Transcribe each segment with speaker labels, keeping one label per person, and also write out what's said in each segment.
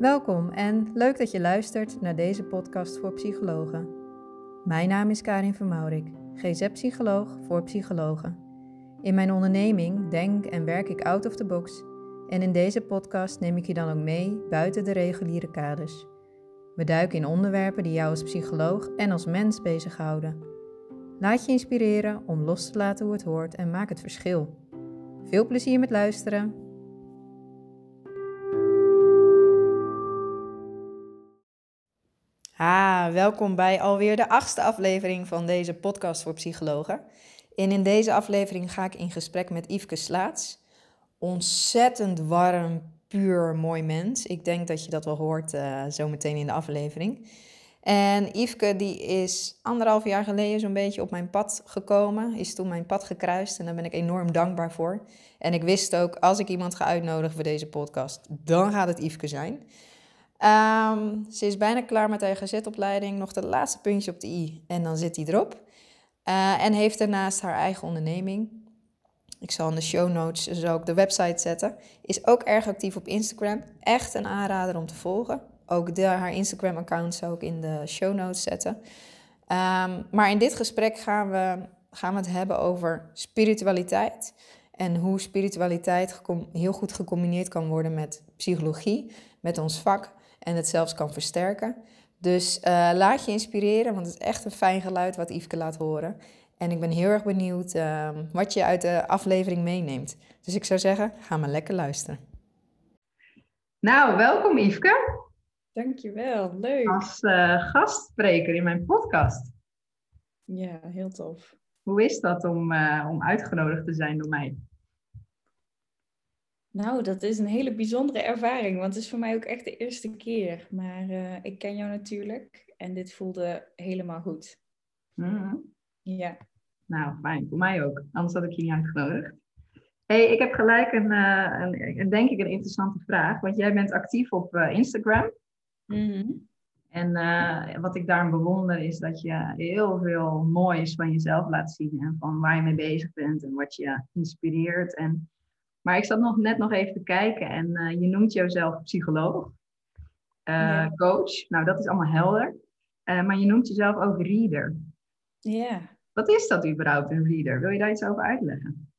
Speaker 1: Welkom en leuk dat je luistert naar deze podcast voor psychologen. Mijn naam is Karin van Maurik, GZ-psycholoog voor psychologen. In mijn onderneming denk en werk ik out of the box en in deze podcast neem ik je dan ook mee buiten de reguliere kaders. We duiken in onderwerpen die jou als psycholoog en als mens bezighouden. Laat je inspireren om los te laten hoe het hoort en maak het verschil. Veel plezier met luisteren. Ah, welkom bij alweer de achtste aflevering van deze podcast voor psychologen. En in deze aflevering ga ik in gesprek met Yveske Slaats. Ontzettend warm, puur, mooi mens. Ik denk dat je dat wel hoort uh, zometeen in de aflevering. En Yveske die is anderhalf jaar geleden zo'n beetje op mijn pad gekomen. Is toen mijn pad gekruist en daar ben ik enorm dankbaar voor. En ik wist ook, als ik iemand ga uitnodigen voor deze podcast, dan gaat het Yveske zijn. Um, ze is bijna klaar met haar GZ-opleiding. Nog het laatste puntje op de i en dan zit hij erop. Uh, en heeft daarnaast haar eigen onderneming. Ik zal in de show notes dus ook de website zetten. Is ook erg actief op Instagram. Echt een aanrader om te volgen. Ook haar Instagram-account zou ik in de show notes zetten. Um, maar in dit gesprek gaan we, gaan we het hebben over spiritualiteit. En hoe spiritualiteit heel goed gecombineerd kan worden met psychologie, met ons vak en het zelfs kan versterken. Dus uh, laat je inspireren, want het is echt een fijn geluid wat Yveske laat horen. En ik ben heel erg benieuwd uh, wat je uit de aflevering meeneemt. Dus ik zou zeggen, ga maar lekker luisteren. Nou, welkom Yveske.
Speaker 2: Dankjewel, leuk.
Speaker 1: Als uh, gastspreker in mijn podcast.
Speaker 2: Ja, heel tof.
Speaker 1: Hoe is dat om, om uitgenodigd te zijn door mij?
Speaker 2: Nou, dat is een hele bijzondere ervaring, want het is voor mij ook echt de eerste keer. Maar uh, ik ken jou natuurlijk en dit voelde helemaal goed.
Speaker 1: Mm.
Speaker 2: Ja.
Speaker 1: Nou, fijn. Voor mij ook. Anders had ik je niet uitgenodigd. hey, ik heb gelijk een, uh, een, een, denk ik, een interessante vraag. Want jij bent actief op uh, Instagram.
Speaker 2: Mm-hmm.
Speaker 1: En wat ik daarin bewonder is dat je heel veel moois van jezelf laat zien. En van waar je mee bezig bent en wat je inspireert. En maar ik zat nog net nog even te kijken en uh, je noemt jezelf psycholoog, uh, ja. coach. Nou, dat is allemaal helder. Uh, maar je noemt jezelf ook reader.
Speaker 2: Ja.
Speaker 1: Wat is dat überhaupt, een reader? Wil je daar iets over uitleggen?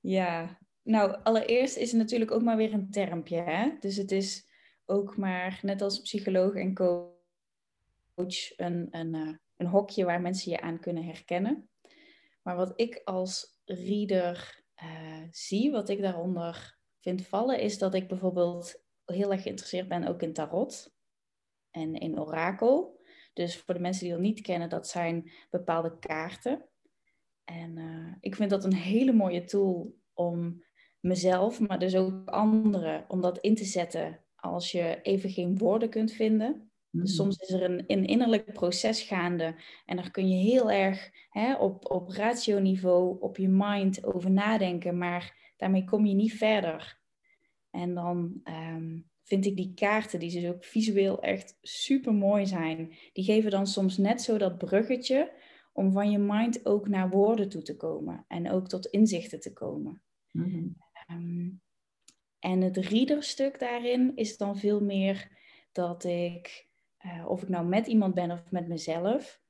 Speaker 2: Ja, nou, allereerst is het natuurlijk ook maar weer een termpje. Hè? Dus het is ook maar, net als psycholoog en coach, een, een, een hokje waar mensen je aan kunnen herkennen. Maar wat ik als reader uh, zie, wat ik daaronder vind vallen, is dat ik bijvoorbeeld heel erg geïnteresseerd ben ook in tarot en in orakel. Dus voor de mensen die dat niet kennen, dat zijn bepaalde kaarten. En uh, ik vind dat een hele mooie tool om mezelf, maar dus ook anderen, om dat in te zetten als je even geen woorden kunt vinden. Dus mm. soms is er een, een innerlijk proces gaande en daar kun je heel erg hè, op, op ratio-niveau, op je mind over nadenken, maar daarmee kom je niet verder. En dan um, vind ik die kaarten, die dus ook visueel echt super mooi zijn, die geven dan soms net zo dat bruggetje om van je mind ook naar woorden toe te komen en ook tot inzichten te komen.
Speaker 1: Mm.
Speaker 2: Um, en het readerstuk daarin is dan veel meer dat ik uh, of ik nou met iemand ben of met mezelf,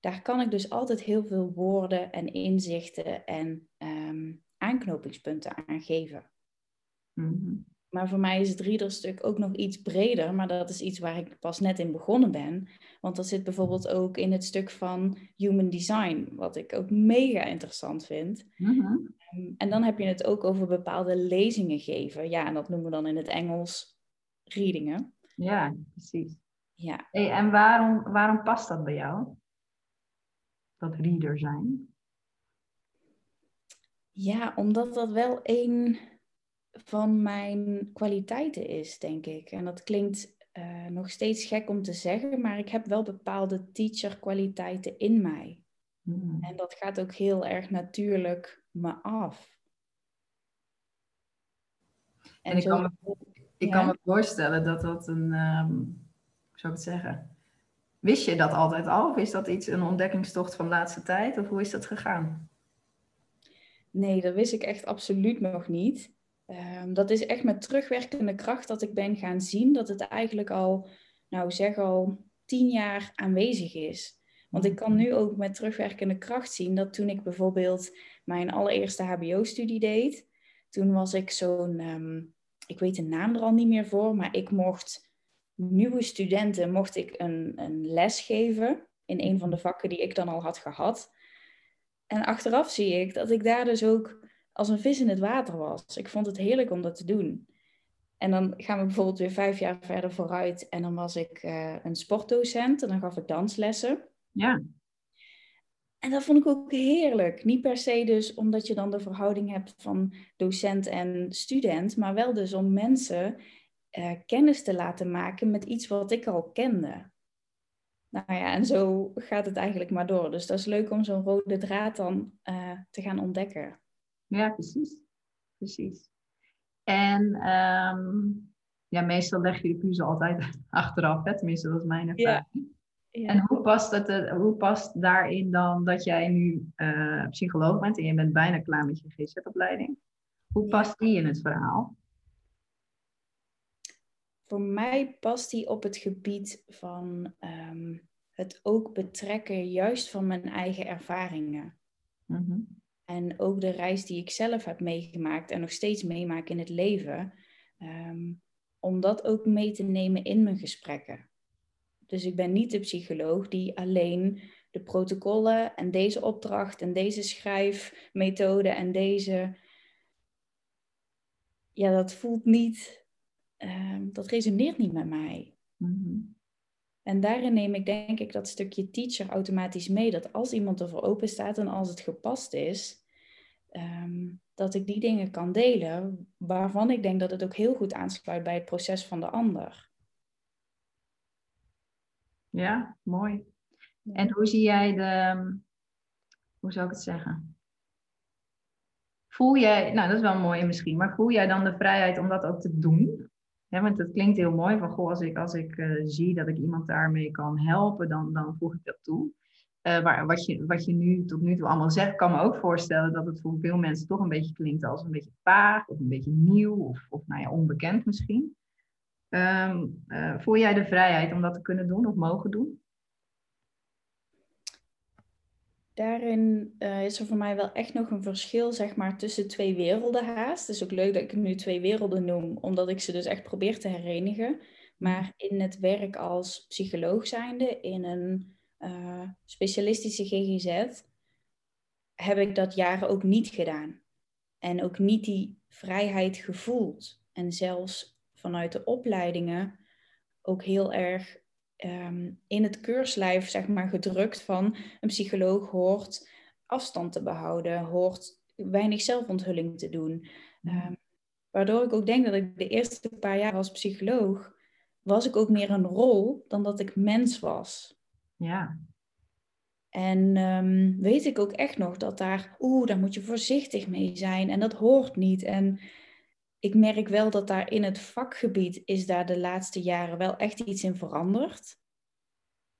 Speaker 2: daar kan ik dus altijd heel veel woorden en inzichten en um, aanknopingspunten aan geven.
Speaker 1: Mm-hmm.
Speaker 2: Maar voor mij is het readerstuk ook nog iets breder, maar dat is iets waar ik pas net in begonnen ben. Want dat zit bijvoorbeeld ook in het stuk van human design, wat ik ook mega interessant vind.
Speaker 1: Mm-hmm.
Speaker 2: Um, en dan heb je het ook over bepaalde lezingen geven. Ja, en dat noemen we dan in het Engels readingen.
Speaker 1: Ja, precies.
Speaker 2: Ja.
Speaker 1: Hey, en waarom, waarom past dat bij jou? Dat reader zijn?
Speaker 2: Ja, omdat dat wel een van mijn kwaliteiten is, denk ik. En dat klinkt uh, nog steeds gek om te zeggen, maar ik heb wel bepaalde teacher-kwaliteiten in mij.
Speaker 1: Hmm.
Speaker 2: En dat gaat ook heel erg natuurlijk me af.
Speaker 1: En, en ik, zo... kan me, ik ja? kan me voorstellen dat dat een. Um zou ik het zeggen? Wist je dat altijd al? Of is dat iets, een ontdekkingstocht van de laatste tijd? Of hoe is dat gegaan?
Speaker 2: Nee, dat wist ik echt absoluut nog niet. Ehm, dat is echt met terugwerkende kracht dat ik ben gaan zien dat het eigenlijk al, nou zeg al, tien jaar aanwezig is. Want ik kan nu ook met terugwerkende kracht zien dat toen ik bijvoorbeeld mijn allereerste HBO-studie deed, toen was ik zo'n, ehm, ik weet de naam er al niet meer voor, maar ik mocht nieuwe studenten mocht ik een, een les geven in een van de vakken die ik dan al had gehad. En achteraf zie ik dat ik daar dus ook als een vis in het water was. Ik vond het heerlijk om dat te doen. En dan gaan we bijvoorbeeld weer vijf jaar verder vooruit. En dan was ik uh, een sportdocent en dan gaf ik danslessen.
Speaker 1: Ja.
Speaker 2: En dat vond ik ook heerlijk. Niet per se dus omdat je dan de verhouding hebt van docent en student, maar wel dus om mensen uh, kennis te laten maken met iets wat ik al kende. Nou ja, en zo gaat het eigenlijk maar door. Dus dat is leuk om zo'n rode draad dan uh, te gaan ontdekken.
Speaker 1: Ja, precies. Precies. En um, ja, meestal leg je de puzzel altijd achteraf, hè? tenminste dat is mijn ervaring. Ja. Ja. En hoe past, het, eh, hoe past daarin dan dat jij nu uh, psycholoog bent en je bent bijna klaar met je GZ-opleiding? Hoe past die in het verhaal?
Speaker 2: Voor mij past die op het gebied van um, het ook betrekken juist van mijn eigen ervaringen. Mm -hmm. En ook de reis die ik zelf heb meegemaakt en nog steeds meemaak in het leven, um, om dat ook mee te nemen in mijn gesprekken. Dus ik ben niet de psycholoog die alleen de protocollen en deze opdracht en deze schrijfmethode en deze. Ja, dat voelt niet, um, dat resoneert niet met mij. Mm-hmm. En daarin neem ik denk ik dat stukje teacher automatisch mee. Dat als iemand ervoor open staat en als het gepast is, um, dat ik die dingen kan delen waarvan ik denk dat het ook heel goed aansluit bij het proces van de ander.
Speaker 1: Ja, mooi. En hoe zie jij de, hoe zou ik het zeggen? Voel jij, nou dat is wel mooi misschien, maar voel jij dan de vrijheid om dat ook te doen? Ja, want het klinkt heel mooi van, goh, als ik, als ik uh, zie dat ik iemand daarmee kan helpen, dan, dan voeg ik dat toe. Uh, maar wat je, wat je nu tot nu toe allemaal zegt, kan me ook voorstellen dat het voor veel mensen toch een beetje klinkt als een beetje vaag of een beetje nieuw of, of nou ja, onbekend misschien. Um, uh, voel jij de vrijheid om dat te kunnen doen of mogen doen?
Speaker 2: Daarin uh, is er voor mij wel echt nog een verschil, zeg maar, tussen twee werelden haast. Het is ook leuk dat ik het nu twee werelden noem, omdat ik ze dus echt probeer te herenigen. Maar in het werk als psycholoog zijnde, in een uh, specialistische GGZ, heb ik dat jaren ook niet gedaan. En ook niet die vrijheid gevoeld. En zelfs vanuit de opleidingen ook heel erg um, in het keurslijf zeg maar, gedrukt van een psycholoog hoort afstand te behouden, hoort weinig zelfonthulling te doen. Um, waardoor ik ook denk dat ik de eerste paar jaar als psycholoog was ik ook meer een rol dan dat ik mens was.
Speaker 1: Ja.
Speaker 2: En um, weet ik ook echt nog dat daar, oeh, daar moet je voorzichtig mee zijn en dat hoort niet. En ik merk wel dat daar in het vakgebied is daar de laatste jaren wel echt iets in veranderd.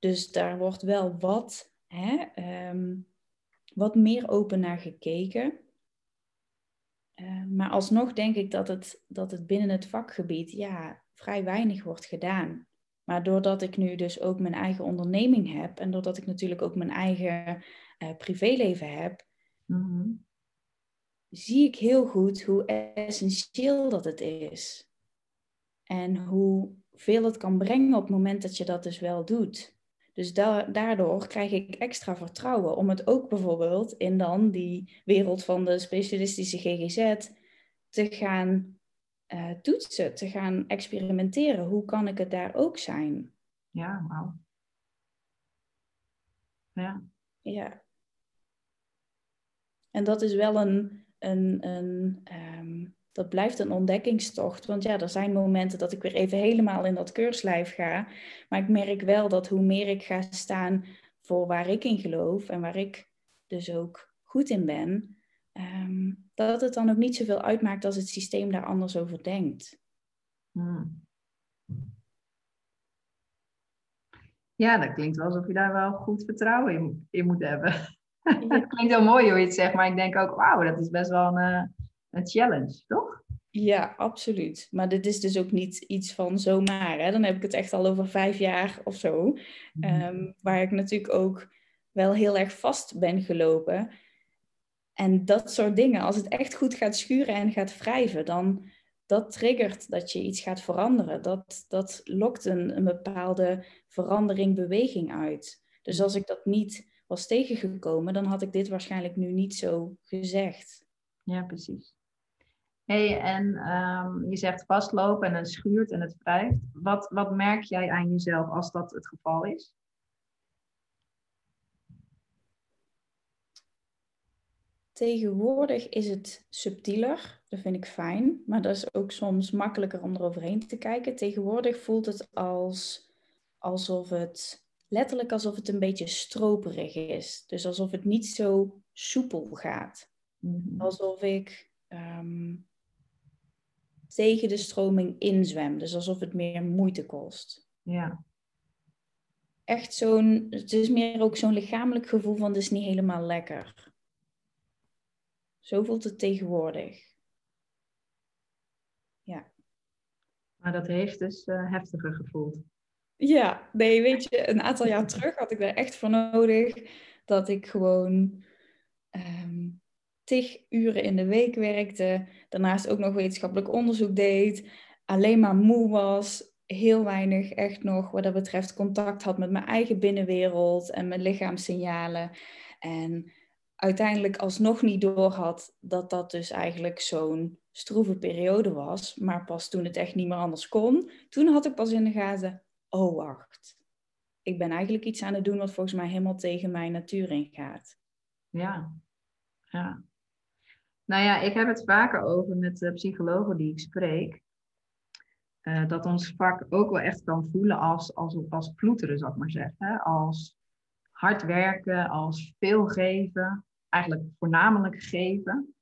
Speaker 2: Dus daar wordt wel wat, hè, um, wat meer open naar gekeken. Uh, maar alsnog denk ik dat het, dat het binnen het vakgebied ja, vrij weinig wordt gedaan. Maar doordat ik nu dus ook mijn eigen onderneming heb en doordat ik natuurlijk ook mijn eigen uh, privéleven heb, mm -hmm zie ik heel goed hoe essentieel dat het is. En hoe veel het kan brengen op het moment dat je dat dus wel doet. Dus da daardoor krijg ik extra vertrouwen om het ook bijvoorbeeld in dan die wereld van de specialistische GGZ te gaan uh, toetsen, te gaan experimenteren. Hoe kan ik het daar ook zijn?
Speaker 1: Ja, wauw. Ja.
Speaker 2: Ja. En dat is wel een, een, een um, dat blijft een ontdekkingstocht. Want ja, er zijn momenten dat ik weer even helemaal in dat keurslijf ga. Maar ik merk wel dat hoe meer ik ga staan voor waar ik in geloof en waar ik dus ook goed in ben, um, dat het dan ook niet zoveel uitmaakt als het systeem daar anders over denkt. Hmm.
Speaker 1: Ja, dat klinkt wel alsof je daar wel goed vertrouwen in, in moet hebben. het klinkt heel mooi hoe je het zegt, maar ik denk ook, wauw, dat is best wel een, eh, een challenge, toch?
Speaker 2: Ja, absoluut. Maar dit is dus ook niet iets van zomaar. Hè? Dan heb ik het echt al over vijf jaar of zo.
Speaker 3: Mhm.
Speaker 2: Ehm, waar ik natuurlijk ook wel heel erg vast ben gelopen. En dat soort dingen, als het echt goed gaat schuren en gaat wrijven, dan dat triggert dat je iets gaat veranderen. Dat, dat lokt een, een bepaalde verandering, beweging uit. Dus als ik dat niet was tegengekomen, dan had ik dit waarschijnlijk nu niet zo gezegd.
Speaker 1: Ja, precies. Hey, en ehm, je zegt vastlopen en het schuurt en het wrijft. Wat, wat merk jij aan jezelf als dat het geval is?
Speaker 2: Tegenwoordig is het subtieler, dat vind ik fijn, maar dat is ook soms makkelijker om eroverheen te kijken. Tegenwoordig voelt het als, alsof het, letterlijk alsof het een beetje stroperig is. Dus alsof het niet zo soepel gaat.
Speaker 1: Mhm.
Speaker 2: Alsof ik ehm, tegen de stroming inzwem. Dus alsof het meer moeite kost.
Speaker 1: Ja.
Speaker 2: Echt zo'n, het is meer ook zo'n lichamelijk gevoel van het is niet helemaal lekker. Zo voelt het tegenwoordig. Ja.
Speaker 1: Maar dat heeft dus eh, heftiger gevoeld.
Speaker 2: Ja, nee, weet je, een aantal jaar terug had ik daar echt voor nodig dat ik gewoon ehm, tig uren in de week werkte, daarnaast ook nog wetenschappelijk onderzoek deed, alleen maar moe was, heel weinig echt nog wat dat betreft contact had met mijn eigen binnenwereld en mijn lichaamssignalen. En uiteindelijk alsnog niet doorhad dat dat dus eigenlijk zo'n stroeve periode was. Maar pas toen het echt niet meer anders kon, toen had ik pas in de gaten, oh wacht, ik ben eigenlijk iets aan het doen wat volgens mij helemaal tegen mijn natuur ingaat.
Speaker 1: Ja, ja. Nou ja, ik heb het vaker over met de psychologen die ik spreek. eh, dat ons vak ook wel echt kan voelen als, als, als ploeteren, zou ik maar zeggen. Als hard werken, als veel geven. Eigenlijk voornamelijk geven.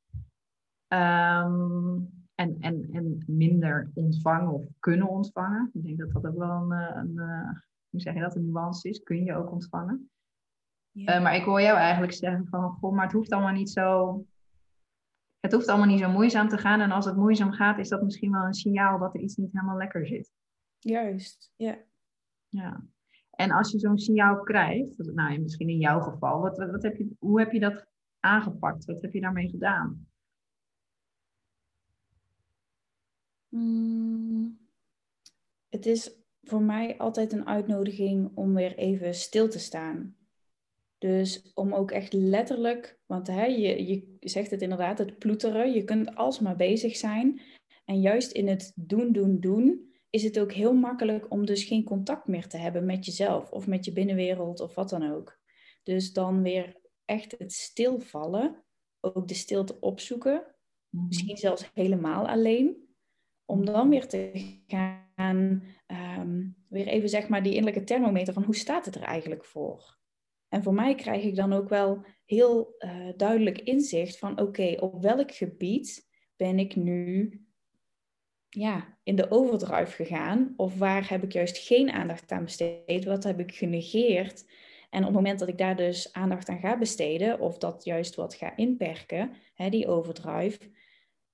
Speaker 1: Ehm, en, en, en minder ontvangen of kunnen ontvangen. Ik denk dat dat ook wel een, eh, een, eh, hoe zeg je dat, een nuance is. Kun je ook ontvangen. Eh, maar ik hoor jou eigenlijk zeggen van, goh, maar het hoeft allemaal niet zo... Het hoeft allemaal niet zo moeizaam te gaan. En als het moeizaam gaat, is dat misschien wel een signaal dat er iets niet helemaal lekker zit.
Speaker 2: Juist, ja.
Speaker 1: Ja. En als je zo'n signaal krijgt, nou misschien in jouw geval, wat, wat, wat heb je, hoe heb je dat aangepakt? Wat heb je daarmee gedaan?
Speaker 2: Mm, Het is voor mij altijd een uitnodiging om weer even stil te staan. Dus om ook echt letterlijk, want hè, je, je zegt het inderdaad, het ploeteren, je kunt alsmaar bezig zijn. En juist in het doen, doen, doen, is het ook heel makkelijk om dus geen contact meer te hebben met jezelf of met je binnenwereld of wat dan ook. Dus dan weer echt het stilvallen, ook de stilte opzoeken, misschien zelfs helemaal alleen, om dan weer te gaan, ehm, weer even zeg maar die innerlijke thermometer van hoe staat het er eigenlijk voor? En voor mij krijg ik dan ook wel heel eh, duidelijk inzicht van oké, op welk gebied ben ik nu ja, in de overdrive gegaan? Of waar heb ik juist geen aandacht aan besteed? Wat heb ik genegeerd? En op het moment dat ik daar dus aandacht aan ga besteden, of dat juist wat ga inperken, hè, die overdrive,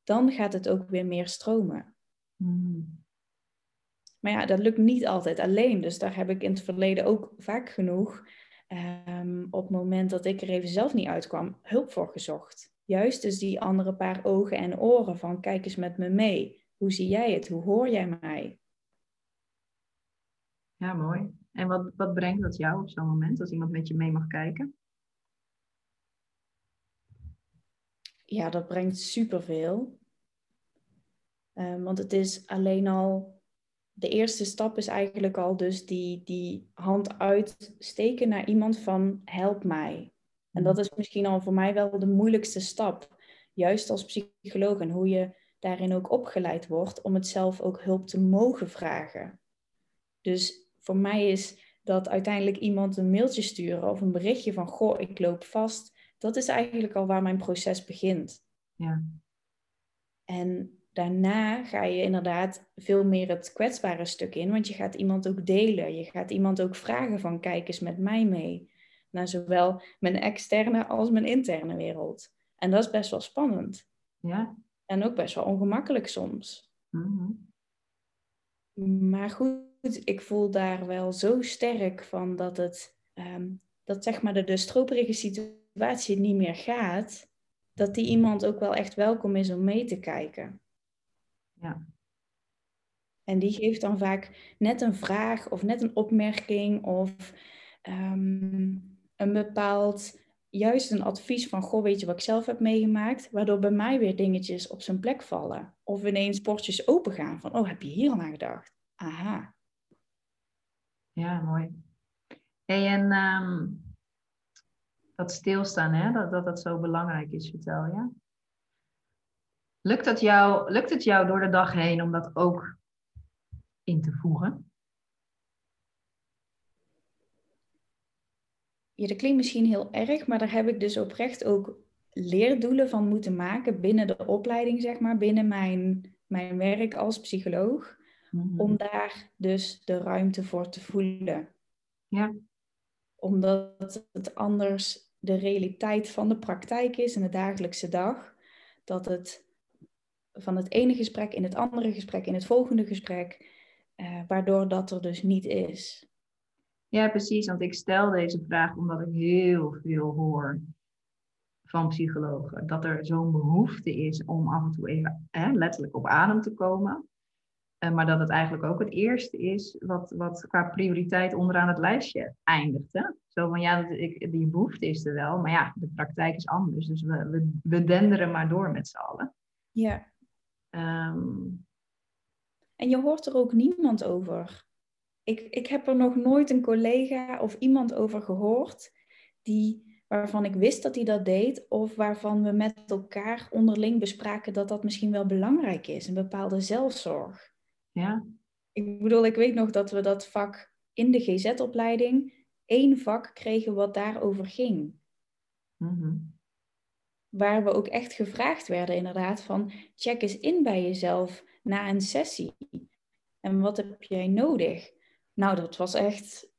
Speaker 2: dan gaat het ook weer meer stromen.
Speaker 1: Mhm.
Speaker 2: Maar ja, dat lukt niet altijd alleen. Dus daar heb ik in het verleden ook vaak genoeg, ehm, op het moment dat ik er even zelf niet uitkwam, hulp voor gezocht. Juist dus die andere paar ogen en oren van kijk eens met me mee. Hoe zie jij het? Hoe hoor jij mij?
Speaker 1: Ja, mooi. En wat, wat brengt dat jou op zo'n moment, als iemand met je mee mag kijken?
Speaker 2: Ja, dat brengt superveel. Ehm, want het is alleen al, de eerste stap is eigenlijk al dus die, die hand uitsteken naar iemand van help mij. En dat is misschien al voor mij wel de moeilijkste stap. Juist als psycholoog en hoe je daarin ook opgeleid wordt om het zelf ook hulp te mogen vragen. Dus voor mij is dat uiteindelijk iemand een mailtje sturen of een berichtje van goh, ik loop vast. Dat is eigenlijk al waar mijn proces begint.
Speaker 1: Ja.
Speaker 2: En daarna ga je inderdaad veel meer het kwetsbare stuk in, want je gaat iemand ook delen. Je gaat iemand ook vragen van kijk eens met mij mee. Naar zowel mijn externe als mijn interne wereld. En dat is best wel spannend.
Speaker 1: Ja,
Speaker 2: En ook best wel ongemakkelijk soms.
Speaker 1: Mhm.
Speaker 2: Maar goed, ik voel daar wel zo sterk van dat het, ehm, dat zeg maar de, de stroperige situatie niet meer gaat, dat die iemand ook wel echt welkom is om mee te kijken.
Speaker 1: Ja.
Speaker 2: En die geeft dan vaak net een vraag of net een opmerking of ehm, een bepaald, juist een advies van, goh, weet je wat ik zelf heb meegemaakt, waardoor bij mij weer dingetjes op zijn plek vallen. Of ineens bordjes open gaan van, oh, heb je hier al aan gedacht? Aha.
Speaker 1: Ja, mooi. Hey, en ehm, dat stilstaan, hè, dat, dat dat zo belangrijk is, vertel je. Lukt, dat jou, lukt het jou door de dag heen om dat ook in te voegen?
Speaker 2: Ja, dat klinkt misschien heel erg, maar daar heb ik dus oprecht ook leerdoelen van moeten maken binnen de opleiding, zeg maar, binnen mijn, mijn werk als psycholoog.
Speaker 1: Mhm.
Speaker 2: Om daar dus de ruimte voor te voelen.
Speaker 1: Ja.
Speaker 2: Omdat het anders de realiteit van de praktijk is in de dagelijkse dag. Dat het van het ene gesprek in het andere gesprek, in het volgende gesprek, eh, waardoor dat er dus niet is.
Speaker 1: Ja, precies. Want ik stel deze vraag omdat ik heel veel hoor van psychologen. Dat er zo'n behoefte is om af en toe even hè, letterlijk op adem te komen. Uh, maar dat het eigenlijk ook het eerste is wat, wat qua prioriteit onderaan het lijstje eindigt. Hè? Zo van ja, dat, ik, die behoefte is er wel, maar ja, de praktijk is anders. Dus we, we, we denderen maar door met z'n allen.
Speaker 2: Ja.
Speaker 1: Um,
Speaker 2: en je hoort er ook niemand over. Ik, ik heb er nog nooit een collega of iemand over gehoord die, waarvan ik wist dat hij dat deed, of waarvan we met elkaar onderling bespraken dat dat misschien wel belangrijk is, een bepaalde zelfzorg.
Speaker 1: Ja.
Speaker 2: Ik bedoel, ik weet nog dat we dat vak in de GZ-opleiding één vak kregen wat daarover ging.
Speaker 1: Mm
Speaker 2: Waar we ook echt gevraagd werden, inderdaad, van check eens in bij jezelf na een sessie. En wat heb jij nodig? Nou, dat was echt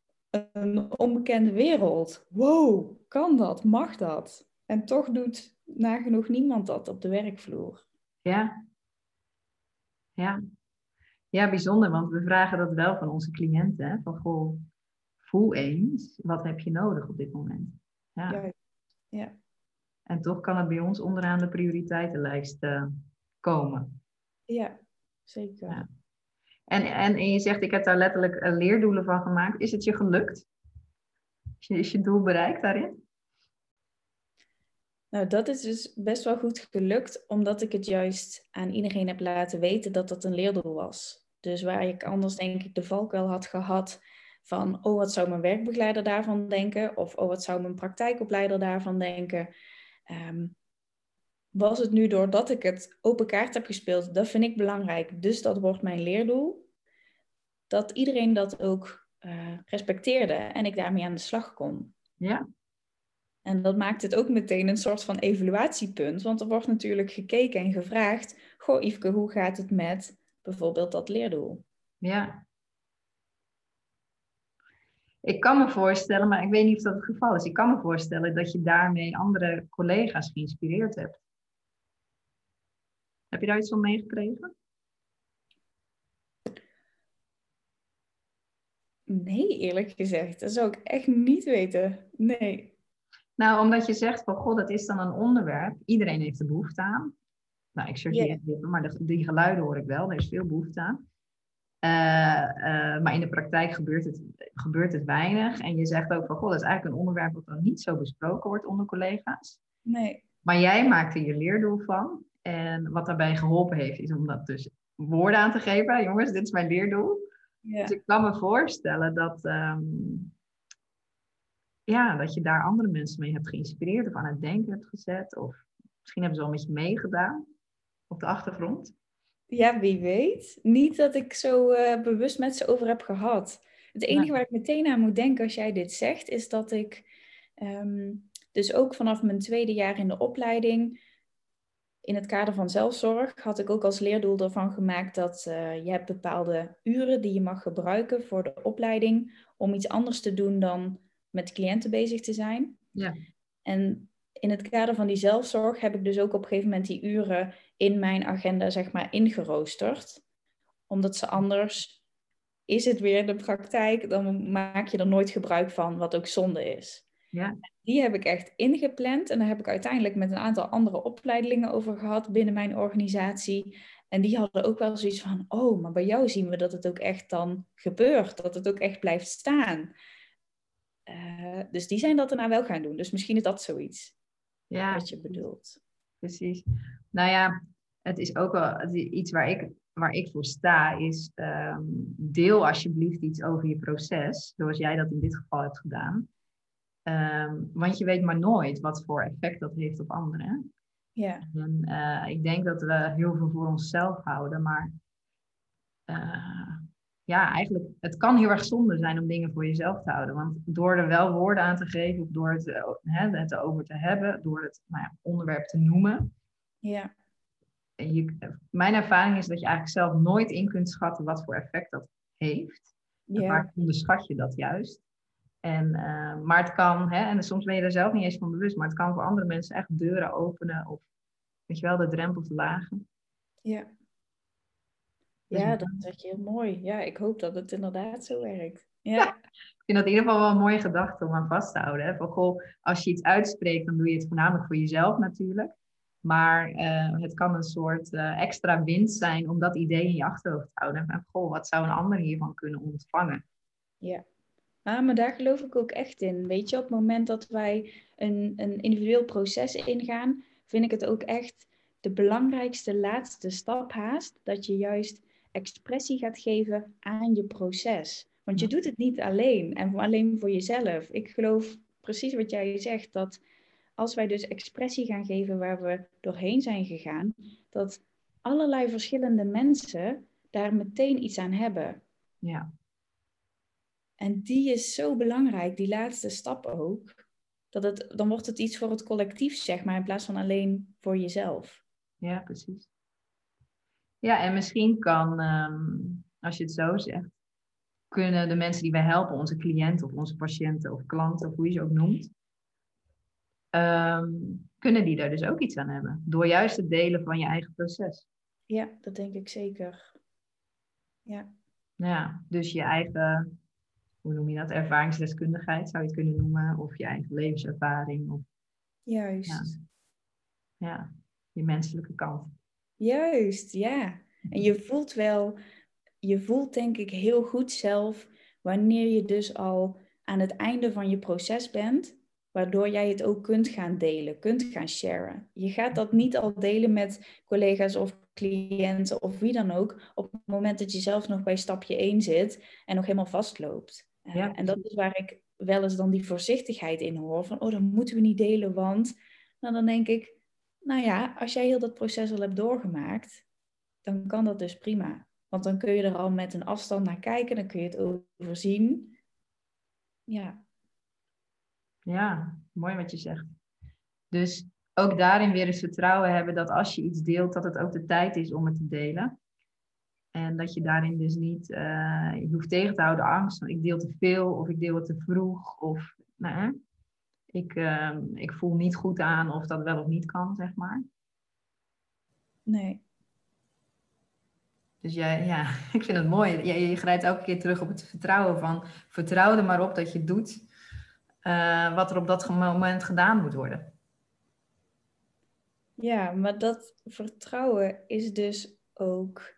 Speaker 2: een onbekende wereld. Wow, kan dat? Mag dat? En toch doet nagenoeg niemand dat op de werkvloer.
Speaker 1: Ja. Ja. Ja, bijzonder, want we vragen dat wel van onze cliënten. Hè? Van, goh, voel eens, wat heb je nodig op dit moment? Ja.
Speaker 2: Ja. ja.
Speaker 1: En toch kan het bij ons onderaan de prioriteitenlijst uh, komen.
Speaker 2: Ja, zeker.
Speaker 1: Ja. En, en, en je zegt, ik heb daar letterlijk uh, leerdoelen van gemaakt. Is het je gelukt? Is je, is je doel bereikt daarin?
Speaker 2: Nou, dat is dus best wel goed gelukt, omdat ik het juist aan iedereen heb laten weten dat dat een leerdoel was. Dus waar ik anders denk ik de valkuil had gehad van, oh wat zou mijn werkbegeleider daarvan denken? Of oh wat zou mijn praktijkopleider daarvan denken? Um, was het nu doordat ik het open kaart heb gespeeld, dat vind ik belangrijk, dus dat wordt mijn leerdoel, dat iedereen dat ook uh, respecteerde en ik daarmee aan de slag kon.
Speaker 1: Ja.
Speaker 2: En dat maakt het ook meteen een soort van evaluatiepunt, want er wordt natuurlijk gekeken en gevraagd, goh Yveske, hoe gaat het met bijvoorbeeld dat leerdoel?
Speaker 1: Ja. Ik kan me voorstellen, maar ik weet niet of dat het geval is. Ik kan me voorstellen dat je daarmee andere collega's geïnspireerd hebt. Heb je daar iets van meegekregen?
Speaker 2: Nee, eerlijk gezegd. Dat zou ik echt niet weten. Nee.
Speaker 1: Nou, omdat je zegt van, god, dat is dan een onderwerp. Iedereen heeft er behoefte aan. Nou, ik chargeer even, maar de, die geluiden hoor ik wel. Er is veel behoefte aan. Eh, eh, maar in de praktijk gebeurt het, gebeurt het weinig. En je zegt ook van, god, dat is eigenlijk een onderwerp wat dan niet zo besproken wordt onder collega's.
Speaker 2: Nee.
Speaker 1: Maar jij maakt er je leerdoel van. En wat daarbij geholpen heeft, is om dat dus woorden aan te geven. Jongens, dit is mijn leerdoel.
Speaker 2: Ja.
Speaker 1: Dus ik kan me voorstellen dat, ehm, ja, dat je daar andere mensen mee hebt geïnspireerd of aan het denken hebt gezet. Of misschien hebben ze al je meegedaan op de achtergrond.
Speaker 2: Ja, wie weet. Niet dat ik zo eh, bewust met ze over heb gehad. Het enige waar ik meteen aan moet denken als jij dit zegt, is dat ik ehm, dus ook vanaf mijn tweede jaar in de opleiding, in het kader van zelfzorg, had ik ook als leerdoel ervan gemaakt dat eh, je hebt bepaalde uren die je mag gebruiken voor de opleiding om iets anders te doen dan met cliënten bezig te zijn.
Speaker 1: Ja.
Speaker 2: En in het kader van die zelfzorg heb ik dus ook op een gegeven moment die uren in mijn agenda, zeg maar, ingeroosterd. Omdat ze anders, is het weer de praktijk, dan maak je er nooit gebruik van, wat ook zonde is.
Speaker 1: Ja.
Speaker 2: Die heb ik echt ingepland en daar heb ik uiteindelijk met een aantal andere opleidingen over gehad binnen mijn organisatie. En die hadden ook wel zoiets van, oh, maar bij jou zien we dat het ook echt dan gebeurt, dat het ook echt blijft staan. Uh, dus die zijn dat daarna wel gaan doen. Dus misschien is dat zoiets
Speaker 1: ja.
Speaker 2: wat je bedoelt.
Speaker 1: Precies. Nou ja, het is ook wel iets waar ik, waar ik voor sta, is um, deel alsjeblieft iets over je proces, zoals jij dat in dit geval hebt gedaan. Um, want je weet maar nooit wat voor effect dat heeft op anderen.
Speaker 2: Ja.
Speaker 1: En uh, ik denk dat we heel veel voor onszelf houden, maar uh, ja, eigenlijk, het kan heel erg zonde zijn om dingen voor jezelf te houden. Want door er wel woorden aan te geven, of door het, hè, het erover te hebben, door het nou ja, onderwerp te noemen.
Speaker 2: Ja.
Speaker 1: Je, mijn ervaring is dat je eigenlijk zelf nooit in kunt schatten wat voor effect dat heeft.
Speaker 2: Ja.
Speaker 1: Vaak onderschat je dat juist. En, uh, maar het kan, hè, en soms ben je er zelf niet eens van bewust, maar het kan voor andere mensen echt deuren openen of, weet je wel, de drempel verlagen.
Speaker 2: Ja. Ja, dat zeg je heel mooi. Ja, ik hoop dat het inderdaad zo werkt. Ja.
Speaker 1: Ik vind dat in ieder geval wel een mooie gedachte om aan vast te houden. Hè? Van, goh, als je iets uitspreekt, dan doe je het voornamelijk voor jezelf natuurlijk. Maar uh, het kan een soort uh, extra winst zijn om dat idee in je achterhoofd te houden. En goh, wat zou een ander hiervan kunnen ontvangen?
Speaker 2: Ja. Ah, maar daar geloof ik ook echt in. Weet je, op het moment dat wij een, een individueel proces ingaan, vind ik het ook echt de belangrijkste laatste stap haast. Dat je juist expressie gaat geven aan je proces. Want je doet het niet alleen en alleen voor jezelf. Ik geloof precies wat jij zegt, dat als wij dus expressie gaan geven waar we doorheen zijn gegaan, dat allerlei verschillende mensen daar meteen iets aan hebben.
Speaker 1: Ja.
Speaker 2: En die is zo belangrijk, die laatste stap ook. Dat het, dan wordt het iets voor het collectief, zeg maar, in plaats van alleen voor jezelf.
Speaker 1: Ja, precies. Ja, en misschien kan, um, als je het zo zegt, kunnen de mensen die wij helpen, onze cliënten of onze patiënten of klanten, of hoe je ze ook noemt, um, kunnen die daar dus ook iets aan hebben. Door juist het delen van je eigen proces.
Speaker 2: Ja, dat denk ik zeker. Ja.
Speaker 1: Ja, dus je eigen, hoe noem je dat, ervaringsdeskundigheid zou je het kunnen noemen, of je eigen levenservaring. Of,
Speaker 2: Juist.
Speaker 1: Ja, ja je menselijke kant.
Speaker 2: Juist, ja. En je voelt wel, je voelt denk ik heel goed zelf wanneer je dus al aan het einde van je proces bent, waardoor jij het ook kunt gaan delen, kunt gaan sharen. Je gaat dat niet al delen met collega's of cliënten of wie dan ook, op het moment dat je zelf nog bij stapje 1 zit en nog helemaal vastloopt.
Speaker 1: Ja.
Speaker 2: en dat is waar ik wel eens dan die voorzichtigheid in hoor, van oh, dat moeten we niet delen, want nou, dan denk ik, nou ja, als jij heel dat proces al hebt doorgemaakt, dan kan dat dus prima. Want dan kun je er al met een afstand naar kijken, dan kun je het overzien. Ja.
Speaker 1: Ja, mooi wat je zegt. Dus ook daarin weer eens vertrouwen hebben dat als je iets deelt, dat het ook de tijd is om het te delen. En dat je daarin dus niet, uh, je hoeft tegen te houden angst van ik deel te veel of ik deel het te vroeg. Of, nou, ik, uh, ik voel niet goed aan of dat wel of niet kan, zeg maar.
Speaker 2: Nee.
Speaker 1: Dus jij, ja, ik vind het mooi. Je, je grijpt elke keer terug op het vertrouwen van vertrouw er maar op dat je doet uh, wat er op dat moment gedaan moet worden.
Speaker 2: Ja, maar dat vertrouwen is dus ook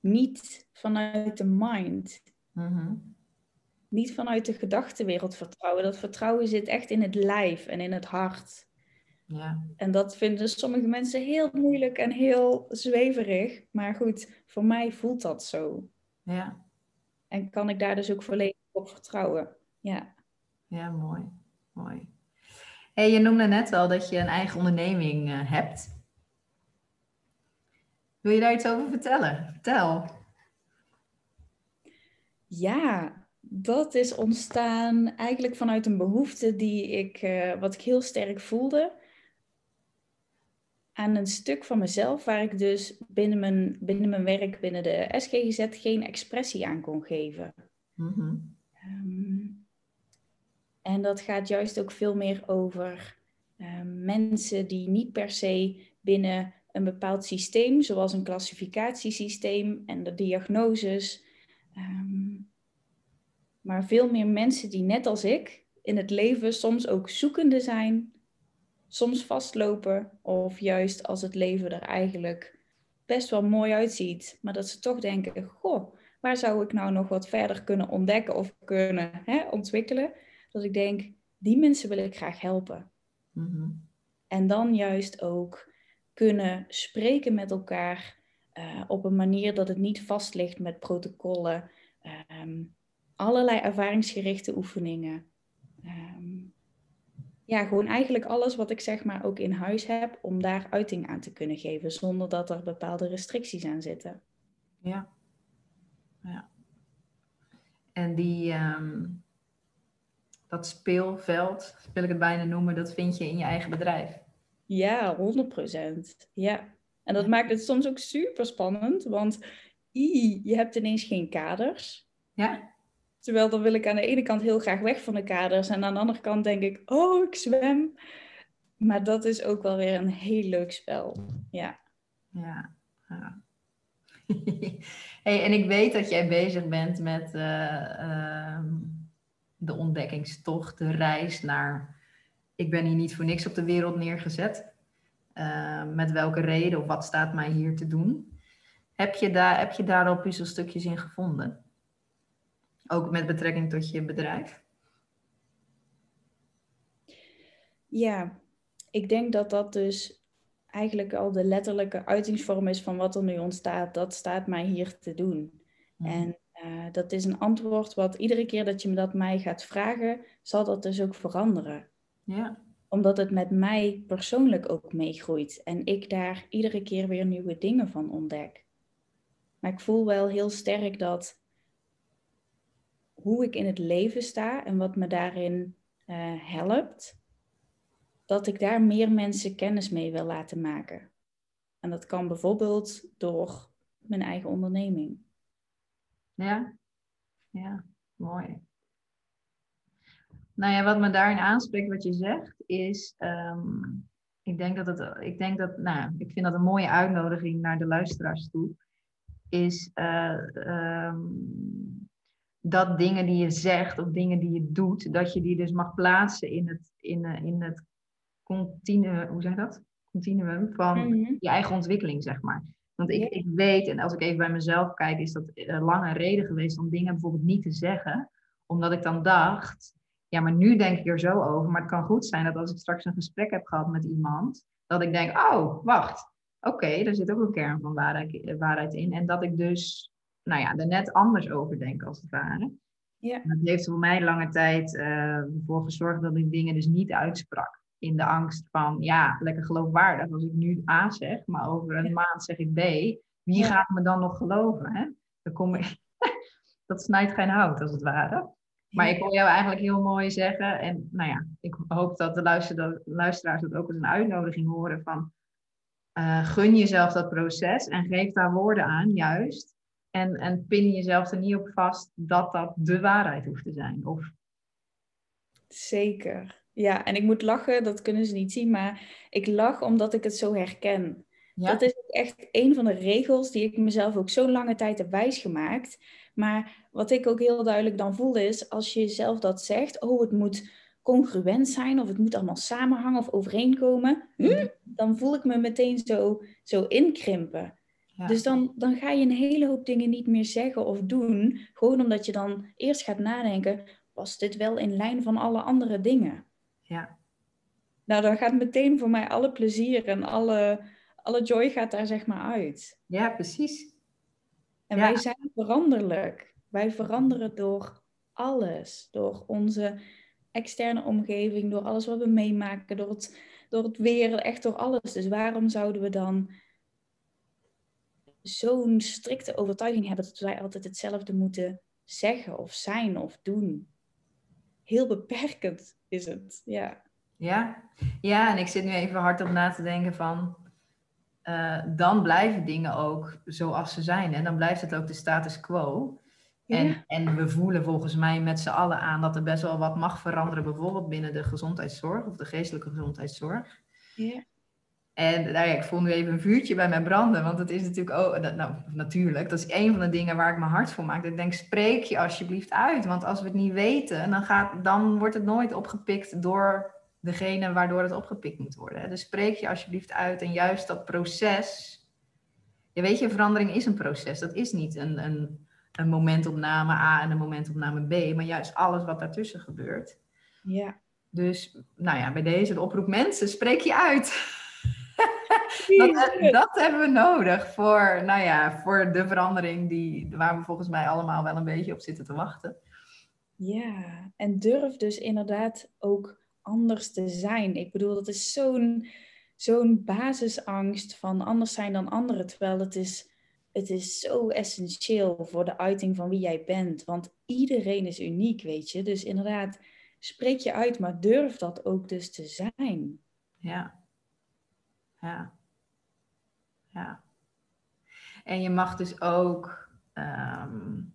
Speaker 2: niet vanuit de mind.
Speaker 1: Mm
Speaker 2: Niet vanuit de gedachtenwereld vertrouwen. Dat vertrouwen zit echt in het lijf en in het hart.
Speaker 1: Ja.
Speaker 2: En dat vinden sommige mensen heel moeilijk en heel zweverig. Maar goed, voor mij voelt dat zo.
Speaker 1: Ja.
Speaker 2: En kan ik daar dus ook volledig op vertrouwen. Ja.
Speaker 1: Ja, mooi. mooi. Hey, je noemde net al dat je een eigen onderneming uh, hebt. Wil je daar iets over vertellen? Vertel.
Speaker 2: Ja, dat is ontstaan eigenlijk vanuit een behoefte die ik, uh, wat ik heel sterk voelde. Aan een stuk van mezelf waar ik dus binnen mijn, binnen mijn werk, binnen de SGGZ, geen expressie aan kon geven.
Speaker 1: Mm -hmm.
Speaker 2: um, en dat gaat juist ook veel meer over Ehm, mensen die niet per se binnen een bepaald systeem, zoals een klassificatiesysteem en de diagnoses, ehm, maar veel meer mensen die net als ik in het leven soms ook zoekende zijn, soms vastlopen of juist als het leven er eigenlijk best wel mooi uitziet, maar dat ze toch denken, goh, waar zou ik nou nog wat verder kunnen ontdekken of kunnen hè, ontwikkelen? Dat ik denk, die mensen wil ik graag helpen. Mhm. En dan juist ook kunnen spreken met elkaar uh, op een manier dat het niet vast ligt met protocollen, um, allerlei ervaringsgerichte oefeningen. Um, ja, gewoon eigenlijk alles wat ik zeg maar ook in huis heb, om daar uiting aan te kunnen geven, zonder dat er bepaalde restricties aan zitten.
Speaker 1: Ja. ja. En die, um, dat speelveld, wil ik het bijna noemen, dat vind je in je eigen bedrijf.
Speaker 2: Ja, 100%. Ja. En dat maakt het soms ook super spannend, want je hebt ineens geen kaders.
Speaker 1: Ja.
Speaker 2: Terwijl dan wil ik aan de ene kant heel graag weg van de kaders en aan de andere kant denk ik, oh, ik zwem. Maar dat is ook wel weer een heel leuk spel. Ja.
Speaker 1: Ja. hey, en ik weet dat jij bezig bent met uh, uh, de ontdekkingstocht, de reis naar. Ik ben hier niet voor niks op de wereld neergezet. Uh, met welke reden of wat staat mij hier te doen? Heb je daar, heb je daar al puzzelstukjes in gevonden? Ook met betrekking tot je bedrijf?
Speaker 2: Ja, ik denk dat dat dus eigenlijk al de letterlijke uitingsvorm is van wat er nu ontstaat. Dat staat mij hier te doen. Mhm. En uh, dat is een antwoord wat iedere keer dat je me dat mij gaat vragen, zal dat dus ook veranderen.
Speaker 1: Ja.
Speaker 2: Omdat het met mij persoonlijk ook meegroeit en ik daar iedere keer weer nieuwe dingen van ontdek. Maar ik voel wel heel sterk dat hoe ik in het leven sta en wat me daarin uh, helpt, dat ik daar meer mensen kennis mee wil laten maken. En dat kan bijvoorbeeld door mijn eigen onderneming.
Speaker 1: Ja, ja, mooi. Nou ja, wat me daarin aanspreekt, wat je zegt, is. Um, ik denk dat het. Ik denk dat. Nou, ik vind dat een mooie uitnodiging naar de luisteraars toe. Is. Uh, um, dat dingen die je zegt of dingen die je doet, dat je die dus mag plaatsen in het, in, eh, in het continu, hoe zeg je dat? continuum van mhm. je eigen ontwikkeling, zeg maar. Want ik, ik weet, en als ik even bij mezelf kijk, is dat een lange reden geweest om dingen bijvoorbeeld niet te zeggen. Omdat ik dan dacht, ja, maar nu denk ik er zo over. Maar het kan goed zijn dat als ik straks een gesprek heb gehad met iemand, dat ik denk, oh, wacht, oké, okay, er zit ook een kern van waarheid, waarheid in. En dat ik dus nou ja, er net anders over denken als het ware.
Speaker 2: Ja.
Speaker 1: Dat heeft voor mij lange tijd uh, voor gezorgd dat ik dingen dus niet uitsprak. In de angst van, ja, lekker geloofwaardig. Als ik nu A zeg, maar over een maand zeg ik B. Wie gaat me dan nog geloven? Hè? Dan kom ik... dat snijdt geen hout, als het ware. Maar ik wil jou eigenlijk heel mooi zeggen. En nou ja, ik hoop dat de luisteraars dat ook als een uitnodiging horen van... Uh, gun jezelf dat proces en geef daar woorden aan, juist. En, en pin jezelf er niet op vast dat dat de waarheid hoeft te zijn. Of...
Speaker 2: Zeker. Ja, en ik moet lachen, dat kunnen ze niet zien, maar ik lach omdat ik het zo herken. Dat is echt een van de regels die ik mezelf ook zo lange tijd heb wijsgemaakt. Maar wat ik ook heel duidelijk dan voel is, als je zelf dat zegt, oh het moet congruent zijn of het moet allemaal samenhangen of overeenkomen, hm, dan voel ik me meteen zo, zo inkrimpen. Dus dan, dan ga je een hele hoop dingen niet meer zeggen of doen. Gewoon omdat je dan eerst gaat nadenken, was dit wel in lijn van alle andere dingen?
Speaker 1: Ja.
Speaker 2: Nou, dan gaat meteen voor mij alle plezier en alle, alle joy gaat daar zeg maar uit.
Speaker 1: Ja, precies.
Speaker 2: En wij zijn veranderlijk. Wij veranderen door alles. Door onze externe omgeving, door alles wat we meemaken, door het, door het weer, echt door alles. Dus waarom zouden we dan zo'n strikte overtuiging hebben dat wij altijd hetzelfde moeten zeggen of zijn of doen. Heel beperkend is het, ja.
Speaker 1: Ja, ja en ik zit nu even hard op na te denken van... Uh, dan blijven dingen ook zoals ze zijn. En dan blijft het ook de status quo. En, en we voelen volgens mij met z'n allen aan dat er best wel wat mag veranderen, bijvoorbeeld binnen de gezondheidszorg of de geestelijke gezondheidszorg.
Speaker 2: Ja.
Speaker 1: En nou ja, ik voel nu even een vuurtje bij mij branden, want het is natuurlijk, oh, dat, nou natuurlijk, dat is een van de dingen waar ik mijn hart voor maak. Ik denk, spreek je alsjeblieft uit, want als we het niet weten, dan, gaat, dan wordt het nooit opgepikt door degene waardoor het opgepikt moet worden. Dus spreek je alsjeblieft uit en juist dat proces, je weet je, verandering is een proces, dat is niet een, een, een momentopname A en een momentopname B, maar juist alles wat daartussen gebeurt.
Speaker 2: Ja.
Speaker 1: Dus, nou ja, bij deze de oproep mensen, spreek je uit. dat, dat, hebben we nodig voor, nou ja, voor de verandering die, waar we volgens mij allemaal wel een beetje op zitten te wachten.
Speaker 2: Ja, en durf dus inderdaad ook anders te zijn. Ik bedoel, dat is zo'n zo'n basisangst van anders zijn dan anderen. Terwijl het is, het is zo essentieel voor de uiting van wie jij bent. Want iedereen is uniek, weet je. Dus inderdaad, spreek je uit, maar durf dat ook dus te zijn.
Speaker 1: Ja, ja. Ja. En je mag dus ook, um,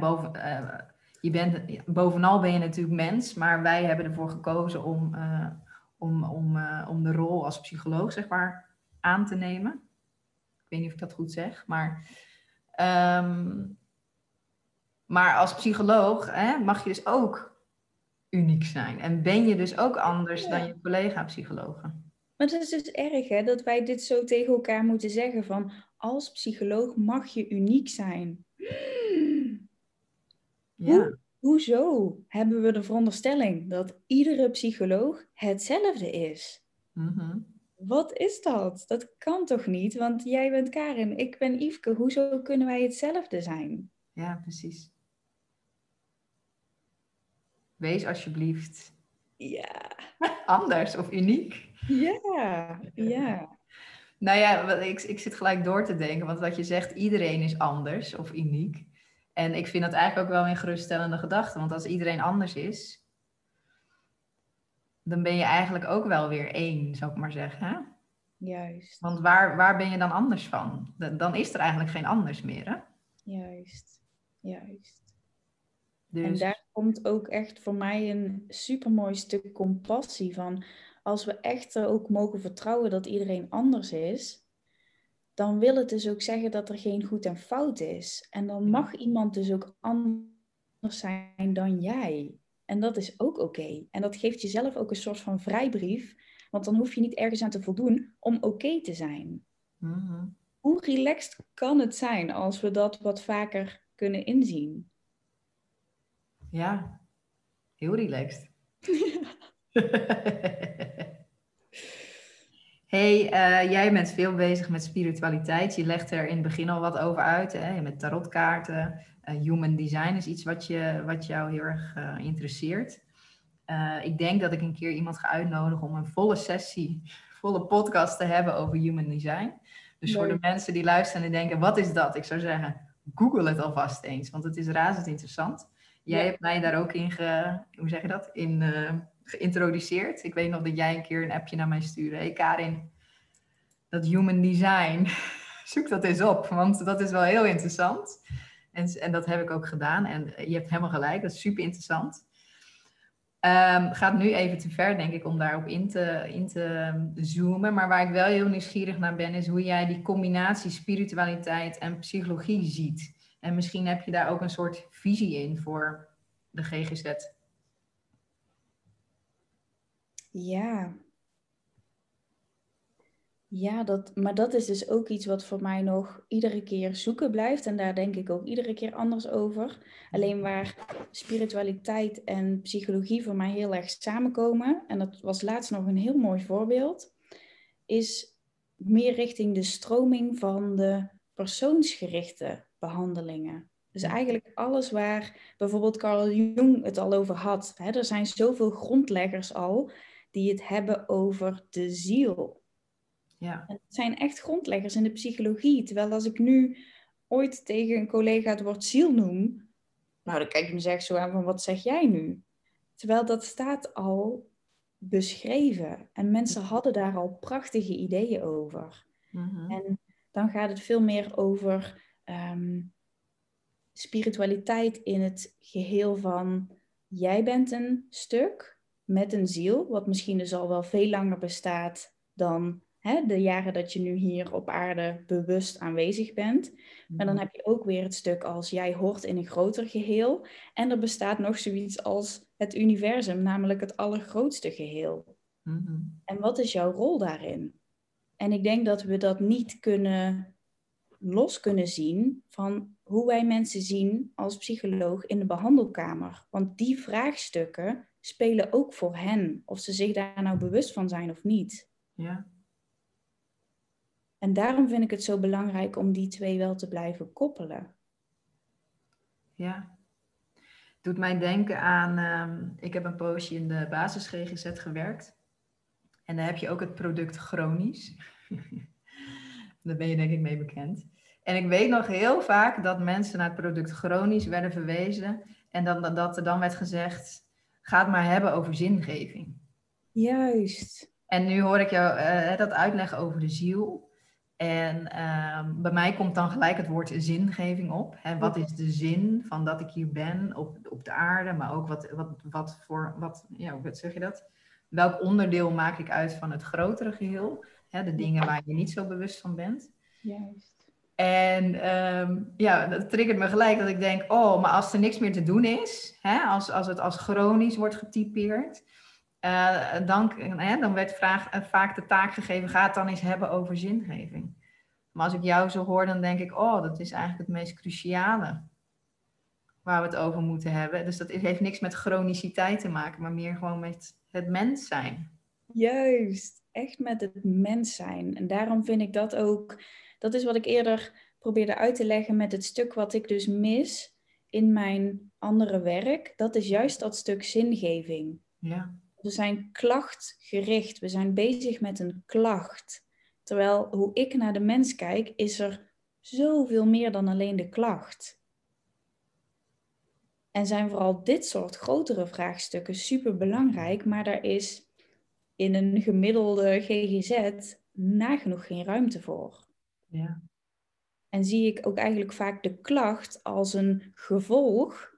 Speaker 1: boven, uh, je bent, bovenal ben je natuurlijk mens, maar wij hebben ervoor gekozen om, uh, om, om, uh, om de rol als psycholoog, zeg maar, aan te nemen. Ik weet niet of ik dat goed zeg, maar, um, maar als psycholoog hè, mag je dus ook uniek zijn. En ben je dus ook anders ja. dan je collega-psychologen.
Speaker 2: Maar het is dus erg hè, dat wij dit zo tegen elkaar moeten zeggen van als psycholoog mag je uniek zijn.
Speaker 1: Ja.
Speaker 2: Hoe, hoezo hebben we de veronderstelling dat iedere psycholoog hetzelfde is?
Speaker 1: Mm
Speaker 2: Wat is dat? Dat kan toch niet? Want jij bent Karin, ik ben Yveske. Hoezo kunnen wij hetzelfde zijn?
Speaker 1: Ja, precies. Wees alsjeblieft
Speaker 2: ja.
Speaker 1: anders of uniek.
Speaker 2: Ja, ja.
Speaker 1: Nou ja, ik, ik zit gelijk door te denken, want wat je zegt, iedereen is anders of uniek. En ik vind dat eigenlijk ook wel een geruststellende gedachte, want als iedereen anders is, dan ben je eigenlijk ook wel weer één, zou ik maar zeggen. Hè?
Speaker 2: Juist.
Speaker 1: Want waar, waar ben je dan anders van? Dan is er eigenlijk geen anders meer, hè?
Speaker 2: Juist, juist.
Speaker 1: Dus...
Speaker 2: En daar komt ook echt voor mij een supermooi stuk compassie van als we echt ook mogen vertrouwen dat iedereen anders is, dan wil het dus ook zeggen dat er geen goed en fout is. En dan mag iemand dus ook anders zijn dan jij. En dat is ook oké. En dat geeft jezelf ook een soort van vrijbrief, want dan hoef je niet ergens aan te voldoen om oké te zijn.
Speaker 1: Mm-hmm.
Speaker 2: Hoe relaxed kan het zijn als we dat wat vaker kunnen inzien?
Speaker 1: Ja, heel relaxed. hey, uh, jij bent veel bezig met spiritualiteit. Je legt er in het begin al wat over uit. Hè? Met tarotkaarten. Uh, human design is iets wat, je, wat jou heel erg uh, interesseert. ik denk dat ik een keer iemand ga uitnodigen om een volle sessie, volle podcast te hebben over human design. Dus voor de mensen die luisteren en denken, wat is dat? Ik zou zeggen, google het alvast eens, want het is razend interessant. Jij ja. hebt mij daar ook in, ge, hoe zeg je dat, in geïntroduceerd. Ik weet nog dat jij een keer een appje naar mij stuurde. Hey Karin, dat human design, zoek dat eens op, want dat is wel heel interessant. En, en dat heb ik ook gedaan en je hebt helemaal gelijk, dat is super interessant. Um, gaat nu even te ver, denk ik, om daarop in te, in te zoomen. Maar waar ik wel heel nieuwsgierig naar ben, is hoe jij die combinatie spiritualiteit en psychologie ziet. En misschien heb je daar ook een soort visie in voor de GGZ.
Speaker 2: Ja. Ja, dat, maar dat is dus ook iets wat voor mij nog iedere keer zoeken blijft. En daar denk ik ook iedere keer anders over. Alleen waar spiritualiteit en psychologie voor mij heel erg samenkomen. En dat was laatst nog een heel mooi voorbeeld. Is meer richting de stroming van de persoonsgerichte behandelingen. Dus eigenlijk alles waar bijvoorbeeld Carl Jung het al over had. Hè, er zijn zoveel grondleggers al die het hebben over de ziel.
Speaker 1: Ja.
Speaker 2: Het zijn echt grondleggers in de psychologie. Terwijl als ik nu ooit tegen een collega het woord ziel noem, nou dan kijk ik me zeg zo aan van wat zeg jij nu? Terwijl dat staat al beschreven en mensen hadden daar al prachtige ideeën over.
Speaker 1: Mm-hmm.
Speaker 2: En dan gaat het veel meer over um, spiritualiteit in het geheel van jij bent een stuk met een ziel, wat misschien dus al wel veel langer bestaat dan hè, de jaren dat je nu hier op aarde bewust aanwezig bent. Maar dan
Speaker 1: Mhm.
Speaker 2: heb je ook weer het stuk als jij hoort in een groter geheel. En er bestaat nog zoiets als het universum, namelijk het allergrootste geheel.
Speaker 1: Mhm.
Speaker 2: En wat is jouw rol daarin? En ik denk dat we dat niet kunnen los kunnen zien van hoe wij mensen zien als psycholoog in de behandelkamer. Want die vraagstukken spelen ook voor hen, of ze zich daar nou bewust van zijn of niet.
Speaker 1: Ja.
Speaker 2: En daarom vind ik het zo belangrijk om die twee wel te blijven koppelen.
Speaker 1: Ja. Doet mij denken aan, ehm, ik heb een poosje in de basis GGZ gewerkt. En daar heb je ook het product chronisch. daar ben je denk ik mee bekend. En ik weet nog heel vaak dat mensen naar het product chronisch werden verwezen. En dan, dat- er dan werd gezegd, ga het maar hebben over zingeving.
Speaker 2: Juist.
Speaker 1: En nu hoor ik jou eh, dat uitleggen over de ziel. En ehm, bij mij komt dan gelijk het woord zingeving op. Hè, wat is de zin van dat ik hier ben op, op de aarde, maar ook wat, wat, wat voor, wat, ja, hoe zeg je dat? Welk onderdeel maak ik uit van het grotere geheel? Hè, de dingen waar je niet zo bewust van bent.
Speaker 2: Juist.
Speaker 1: En ehm, ja, dat triggert me gelijk dat ik denk, oh, maar als er niks meer te doen is, hè, als, als het als chronisch wordt getypeerd, eh, dan, hè, dan werd vraag, eh, vaak de taak gegeven, ga het dan eens hebben over zingeving. Maar als ik jou zo hoor, dan denk ik, oh, dat is eigenlijk het meest cruciale waar we het over moeten hebben. Dus dat heeft niks met chroniciteit te maken, maar meer gewoon met het mens zijn.
Speaker 2: Juist, echt met het mens zijn. En daarom vind ik dat ook, dat is wat ik eerder probeerde uit te leggen met het stuk wat ik dus mis in mijn andere werk. Dat is juist dat stuk zingeving.
Speaker 1: Ja,
Speaker 2: We zijn klachtgericht, we zijn bezig met een klacht. Terwijl hoe ik naar de mens kijk, is er zoveel meer dan alleen de klacht. En zijn vooral dit soort grotere vraagstukken super belangrijk, maar daar is in een gemiddelde GGZ nagenoeg geen ruimte voor.
Speaker 1: Ja,
Speaker 2: En zie ik ook eigenlijk vaak de klacht als een gevolg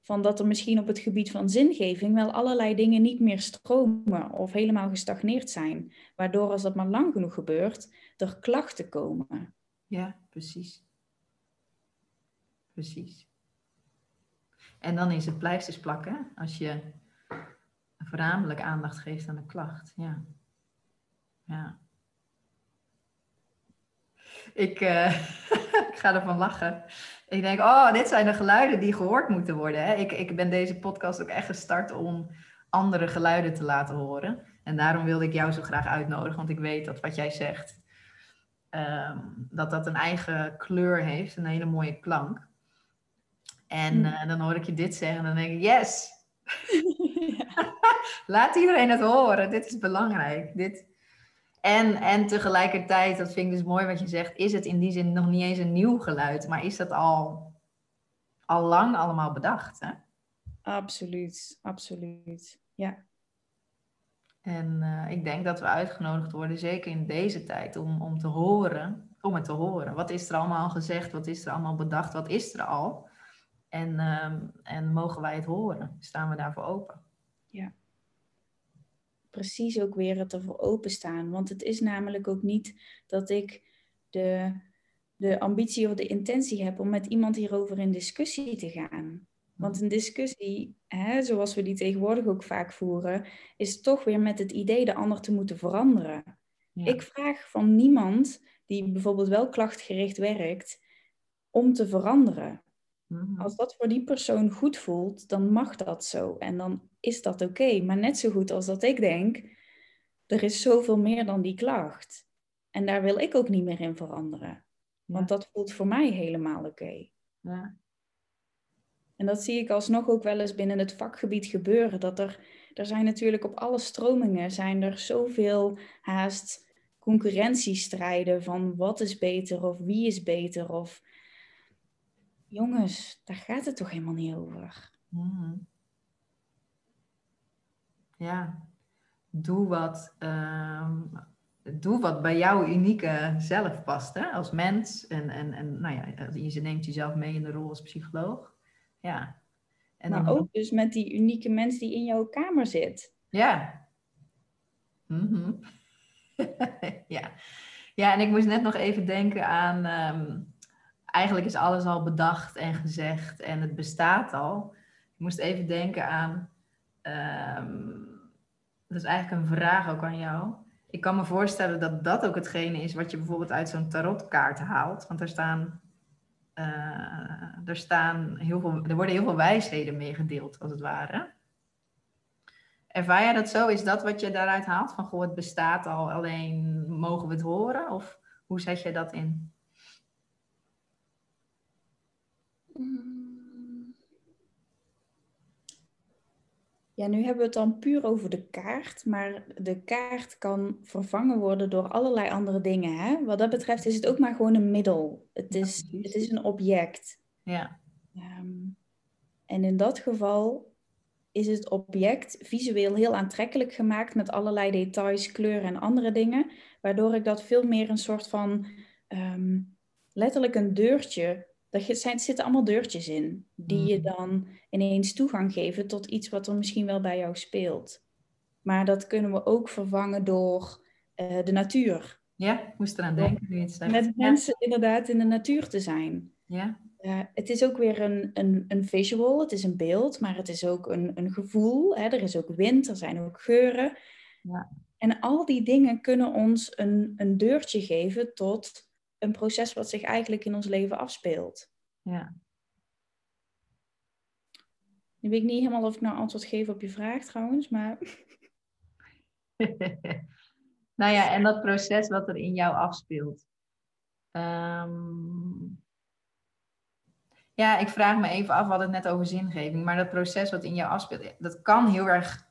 Speaker 2: van dat er misschien op het gebied van zingeving wel allerlei dingen niet meer stromen of helemaal gestagneerd zijn. Waardoor als dat maar lang genoeg gebeurt, er klachten komen.
Speaker 1: ja, precies. Precies. En dan is het pleisters plakken als je voornamelijk aandacht geeft aan de klacht. Ja. Ja. Ik, eh, ik ga ervan lachen. Ik denk, oh, dit zijn de geluiden die gehoord moeten worden. Hè? Ik, ik ben deze podcast ook echt gestart om andere geluiden te laten horen. En daarom wilde ik jou zo graag uitnodigen, want ik weet dat wat jij zegt, ehm, dat dat een eigen kleur heeft, een hele mooie klank. En
Speaker 2: Mm.
Speaker 1: eh, dan hoor ik je dit zeggen en dan denk ik, yes, laat iedereen het horen. Dit is belangrijk. Dit... En, en tegelijkertijd, dat vind ik dus mooi wat je zegt, is het in die zin nog niet eens een nieuw geluid, maar is dat al, al lang allemaal bedacht. Hè?
Speaker 2: Absoluut, absoluut. Ja,
Speaker 1: En eh, ik denk dat we uitgenodigd worden, zeker in deze tijd, om, om te horen, om het te horen. Wat is er allemaal gezegd? Wat is er allemaal bedacht? Wat is er al? En, ehm, en mogen wij het horen? Staan we daarvoor open?
Speaker 2: Precies ook weer het ervoor openstaan. Want het is namelijk ook niet dat ik de, de ambitie of de intentie heb om met iemand hierover in discussie te gaan. Want een discussie, hè, zoals we die tegenwoordig ook vaak voeren, is toch weer met het idee de ander te moeten veranderen.
Speaker 1: Ja.
Speaker 2: Ik vraag van niemand die bijvoorbeeld wel klachtgericht werkt, om te veranderen.
Speaker 1: Mhm.
Speaker 2: Als dat voor die persoon goed voelt, dan mag dat zo. En dan is dat oké. Maar net zo goed als dat ik denk, er is zoveel meer dan die klacht. En daar wil ik ook niet meer in veranderen. Want dat voelt voor mij helemaal oké.
Speaker 1: Ja.
Speaker 2: En dat zie ik alsnog ook wel eens binnen het vakgebied gebeuren. Dat er, er zijn natuurlijk op alle stromingen zijn er zoveel haast concurrentiestrijden van wat is beter of wie is beter. Of jongens, daar gaat het toch helemaal niet over.
Speaker 1: Mhm. Ja, doe wat, ehm, doe wat bij jouw unieke zelf past, hè? als mens. En, en, en nou ja, je neemt jezelf mee in de rol als psycholoog. Ja.
Speaker 2: En maar dan... ook dus met die unieke mens die in jouw kamer zit.
Speaker 1: Ja. Mhm. ja. Ja, en ik moest net nog even denken aan... Ehm, eigenlijk is alles al bedacht en gezegd en het bestaat al. Ik moest even denken aan... Um, dat is eigenlijk een vraag ook aan jou ik kan me voorstellen dat dat ook hetgene is wat je bijvoorbeeld uit zo'n tarotkaart haalt. Want er staan, uh, staan heel veel, er worden heel veel wijsheden meegedeeld, als het ware. Ervaar jij dat zo? Is dat wat je daaruit haalt? Van goh, het bestaat al, alleen mogen we het horen? Of hoe zet je dat in?
Speaker 2: Mm. Ja, nu hebben we het dan puur over de kaart, maar de kaart kan vervangen worden door allerlei andere dingen. Hè? Wat dat betreft is het ook maar gewoon een middel. Het is, het is een object.
Speaker 1: Ja.
Speaker 2: Ehm, en in dat geval is het object visueel heel aantrekkelijk gemaakt met allerlei details, kleuren en andere dingen, waardoor ik dat veel meer een soort van ehm, letterlijk een deurtje er zijn, zitten allemaal deurtjes in, die je mhm. dan ineens toegang geven tot iets wat er misschien wel bij jou speelt. Maar dat kunnen we ook vervangen door uh, de natuur.
Speaker 1: Ja, ik moest eraan denken nu
Speaker 2: het Met mensen inderdaad in de natuur te zijn.
Speaker 1: Ja.
Speaker 2: Uh, het is ook weer een, een, een visual, het is een beeld, maar het is ook een, een gevoel. Hè? Er is ook wind, er zijn ook geuren.
Speaker 1: Ja.
Speaker 2: En al die dingen kunnen ons een, een deurtje geven tot een proces wat zich eigenlijk in ons leven afspeelt.
Speaker 1: Ja.
Speaker 2: Nu weet ik niet helemaal of ik nou antwoord geef op je vraag trouwens, maar...
Speaker 1: nou ja, en dat proces wat er in jou afspeelt. Ehm, ja, ik vraag me even af, we hadden het net over zingeving, maar dat proces wat in jou afspeelt, dat kan heel erg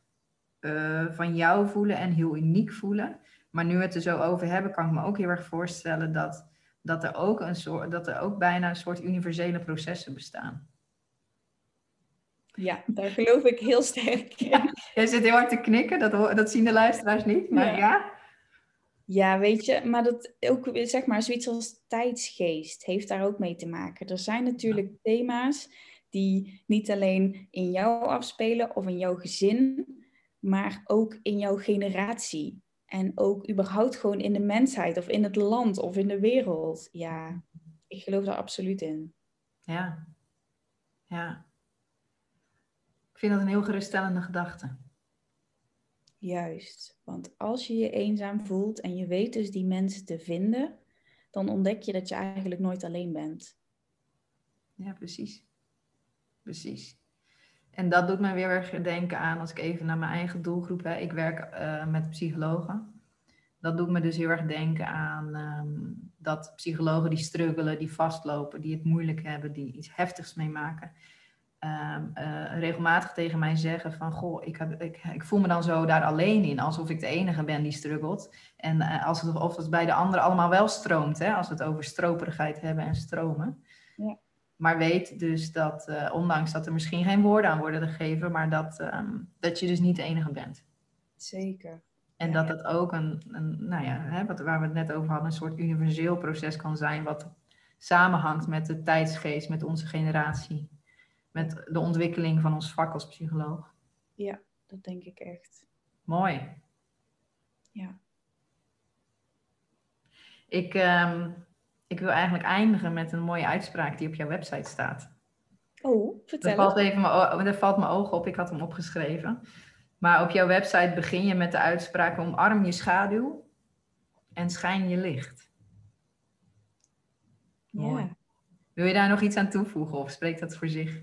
Speaker 1: uh, van jou voelen en heel uniek voelen. Maar nu we het er zo over hebben, kan ik me ook heel erg voorstellen dat dat er ook, een soort, dat er ook bijna een soort universele processen bestaan.
Speaker 2: Ja, daar geloof ik heel sterk in. Ja,
Speaker 1: jij zit heel hard te knikken, dat, dat zien de luisteraars niet, maar ja.
Speaker 2: ja. ja. weet je, maar dat ook, zeg maar, zoiets als tijdsgeest heeft daar ook mee te maken. Er zijn natuurlijk thema's die niet alleen in jou afspelen of in jouw gezin, maar ook in jouw generatie. En ook überhaupt gewoon in de mensheid of in het land of in de wereld. Ja, ik geloof daar absoluut in.
Speaker 1: Ja, ja. Ik vind dat een heel geruststellende gedachte.
Speaker 2: Juist, want als je je eenzaam voelt en je weet dus die mensen te vinden, dan ontdek je dat je eigenlijk nooit alleen bent.
Speaker 1: Ja, precies. Precies. En dat doet me weer erg denken aan, als ik even naar mijn eigen doelgroep, hè, ik werk uh, met psychologen. Dat doet me dus heel erg denken aan um, dat psychologen die struggelen, die vastlopen, die het moeilijk hebben, die iets heftigs meemaken, um, uh, regelmatig tegen mij zeggen van, goh, ik, heb, ik, ik, voel me dan zo daar alleen in, alsof ik de enige ben die struggelt. En uh, als het, of het bij de anderen allemaal wel stroomt, hè, als we het over stroperigheid hebben en stromen.
Speaker 2: Ja.
Speaker 1: Maar weet dus dat, uh, ondanks dat er misschien geen woorden aan worden gegeven, maar dat, um, dat je dus niet de enige bent.
Speaker 2: Zeker.
Speaker 1: En dat het ook een, een nou ja, hè, wat, waar we het net over hadden, een soort universeel proces kan zijn, wat samenhangt met de tijdsgeest, met onze generatie, met de ontwikkeling van ons vak als psycholoog.
Speaker 2: Ja, dat denk ik echt.
Speaker 1: Mooi.
Speaker 2: Ja.
Speaker 1: Ik, um, ik wil eigenlijk eindigen met een mooie uitspraak die op jouw website staat.
Speaker 2: Oh, vertel.
Speaker 1: Er valt, even mijn, er valt mijn oog op, ik had hem opgeschreven. Maar op jouw website begin je met de uitspraak: omarm je schaduw en schijn je licht.
Speaker 2: Mooi. Ja.
Speaker 1: Wil je daar nog iets aan toevoegen of spreekt dat voor zich?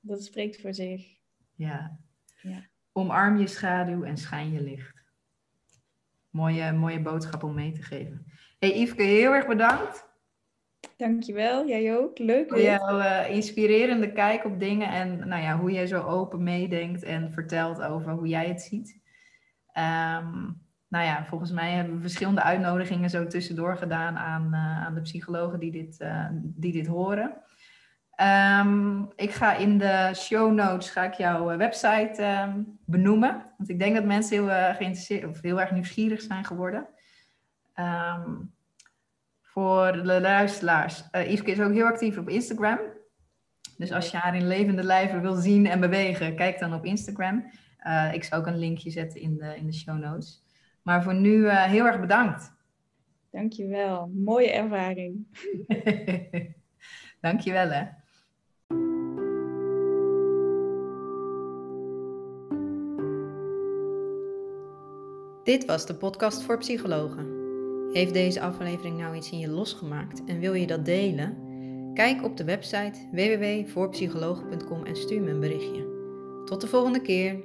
Speaker 2: Dat spreekt voor zich.
Speaker 1: Ja.
Speaker 2: ja.
Speaker 1: Omarm je schaduw en schijn je licht. Mooie, mooie boodschap om mee te geven. Hey Yveske, heel erg bedankt.
Speaker 2: Dankjewel, jij ook. Leuk.
Speaker 1: Voor jouw uh, inspirerende kijk op dingen en nou ja, hoe jij zo open meedenkt en vertelt over hoe jij het ziet. Um, nou ja, volgens mij hebben we verschillende uitnodigingen zo tussendoor gedaan aan, uh, aan de psychologen die dit, uh, die dit horen. Um, ik ga in de show notes ga ik jouw website um, benoemen. Want ik denk dat mensen heel, geïnteresseerd of heel erg nieuwsgierig zijn geworden. Ehm, voor de luisteraars, uh, Yveske is ook heel actief op Instagram. Dus als je haar in levende lijven wil zien en bewegen, kijk dan op Instagram. Uh, ik zal ook een linkje zetten in de, in de show notes. Maar voor nu uh, heel erg bedankt.
Speaker 2: Dankjewel. Mooie ervaring.
Speaker 1: Dankjewel hè.
Speaker 3: Dit was de podcast voor psychologen. Heeft deze aflevering nou iets in je losgemaakt en wil je dat delen? Kijk op de website www.voorpsychologen.com en stuur me een berichtje. Tot de volgende keer.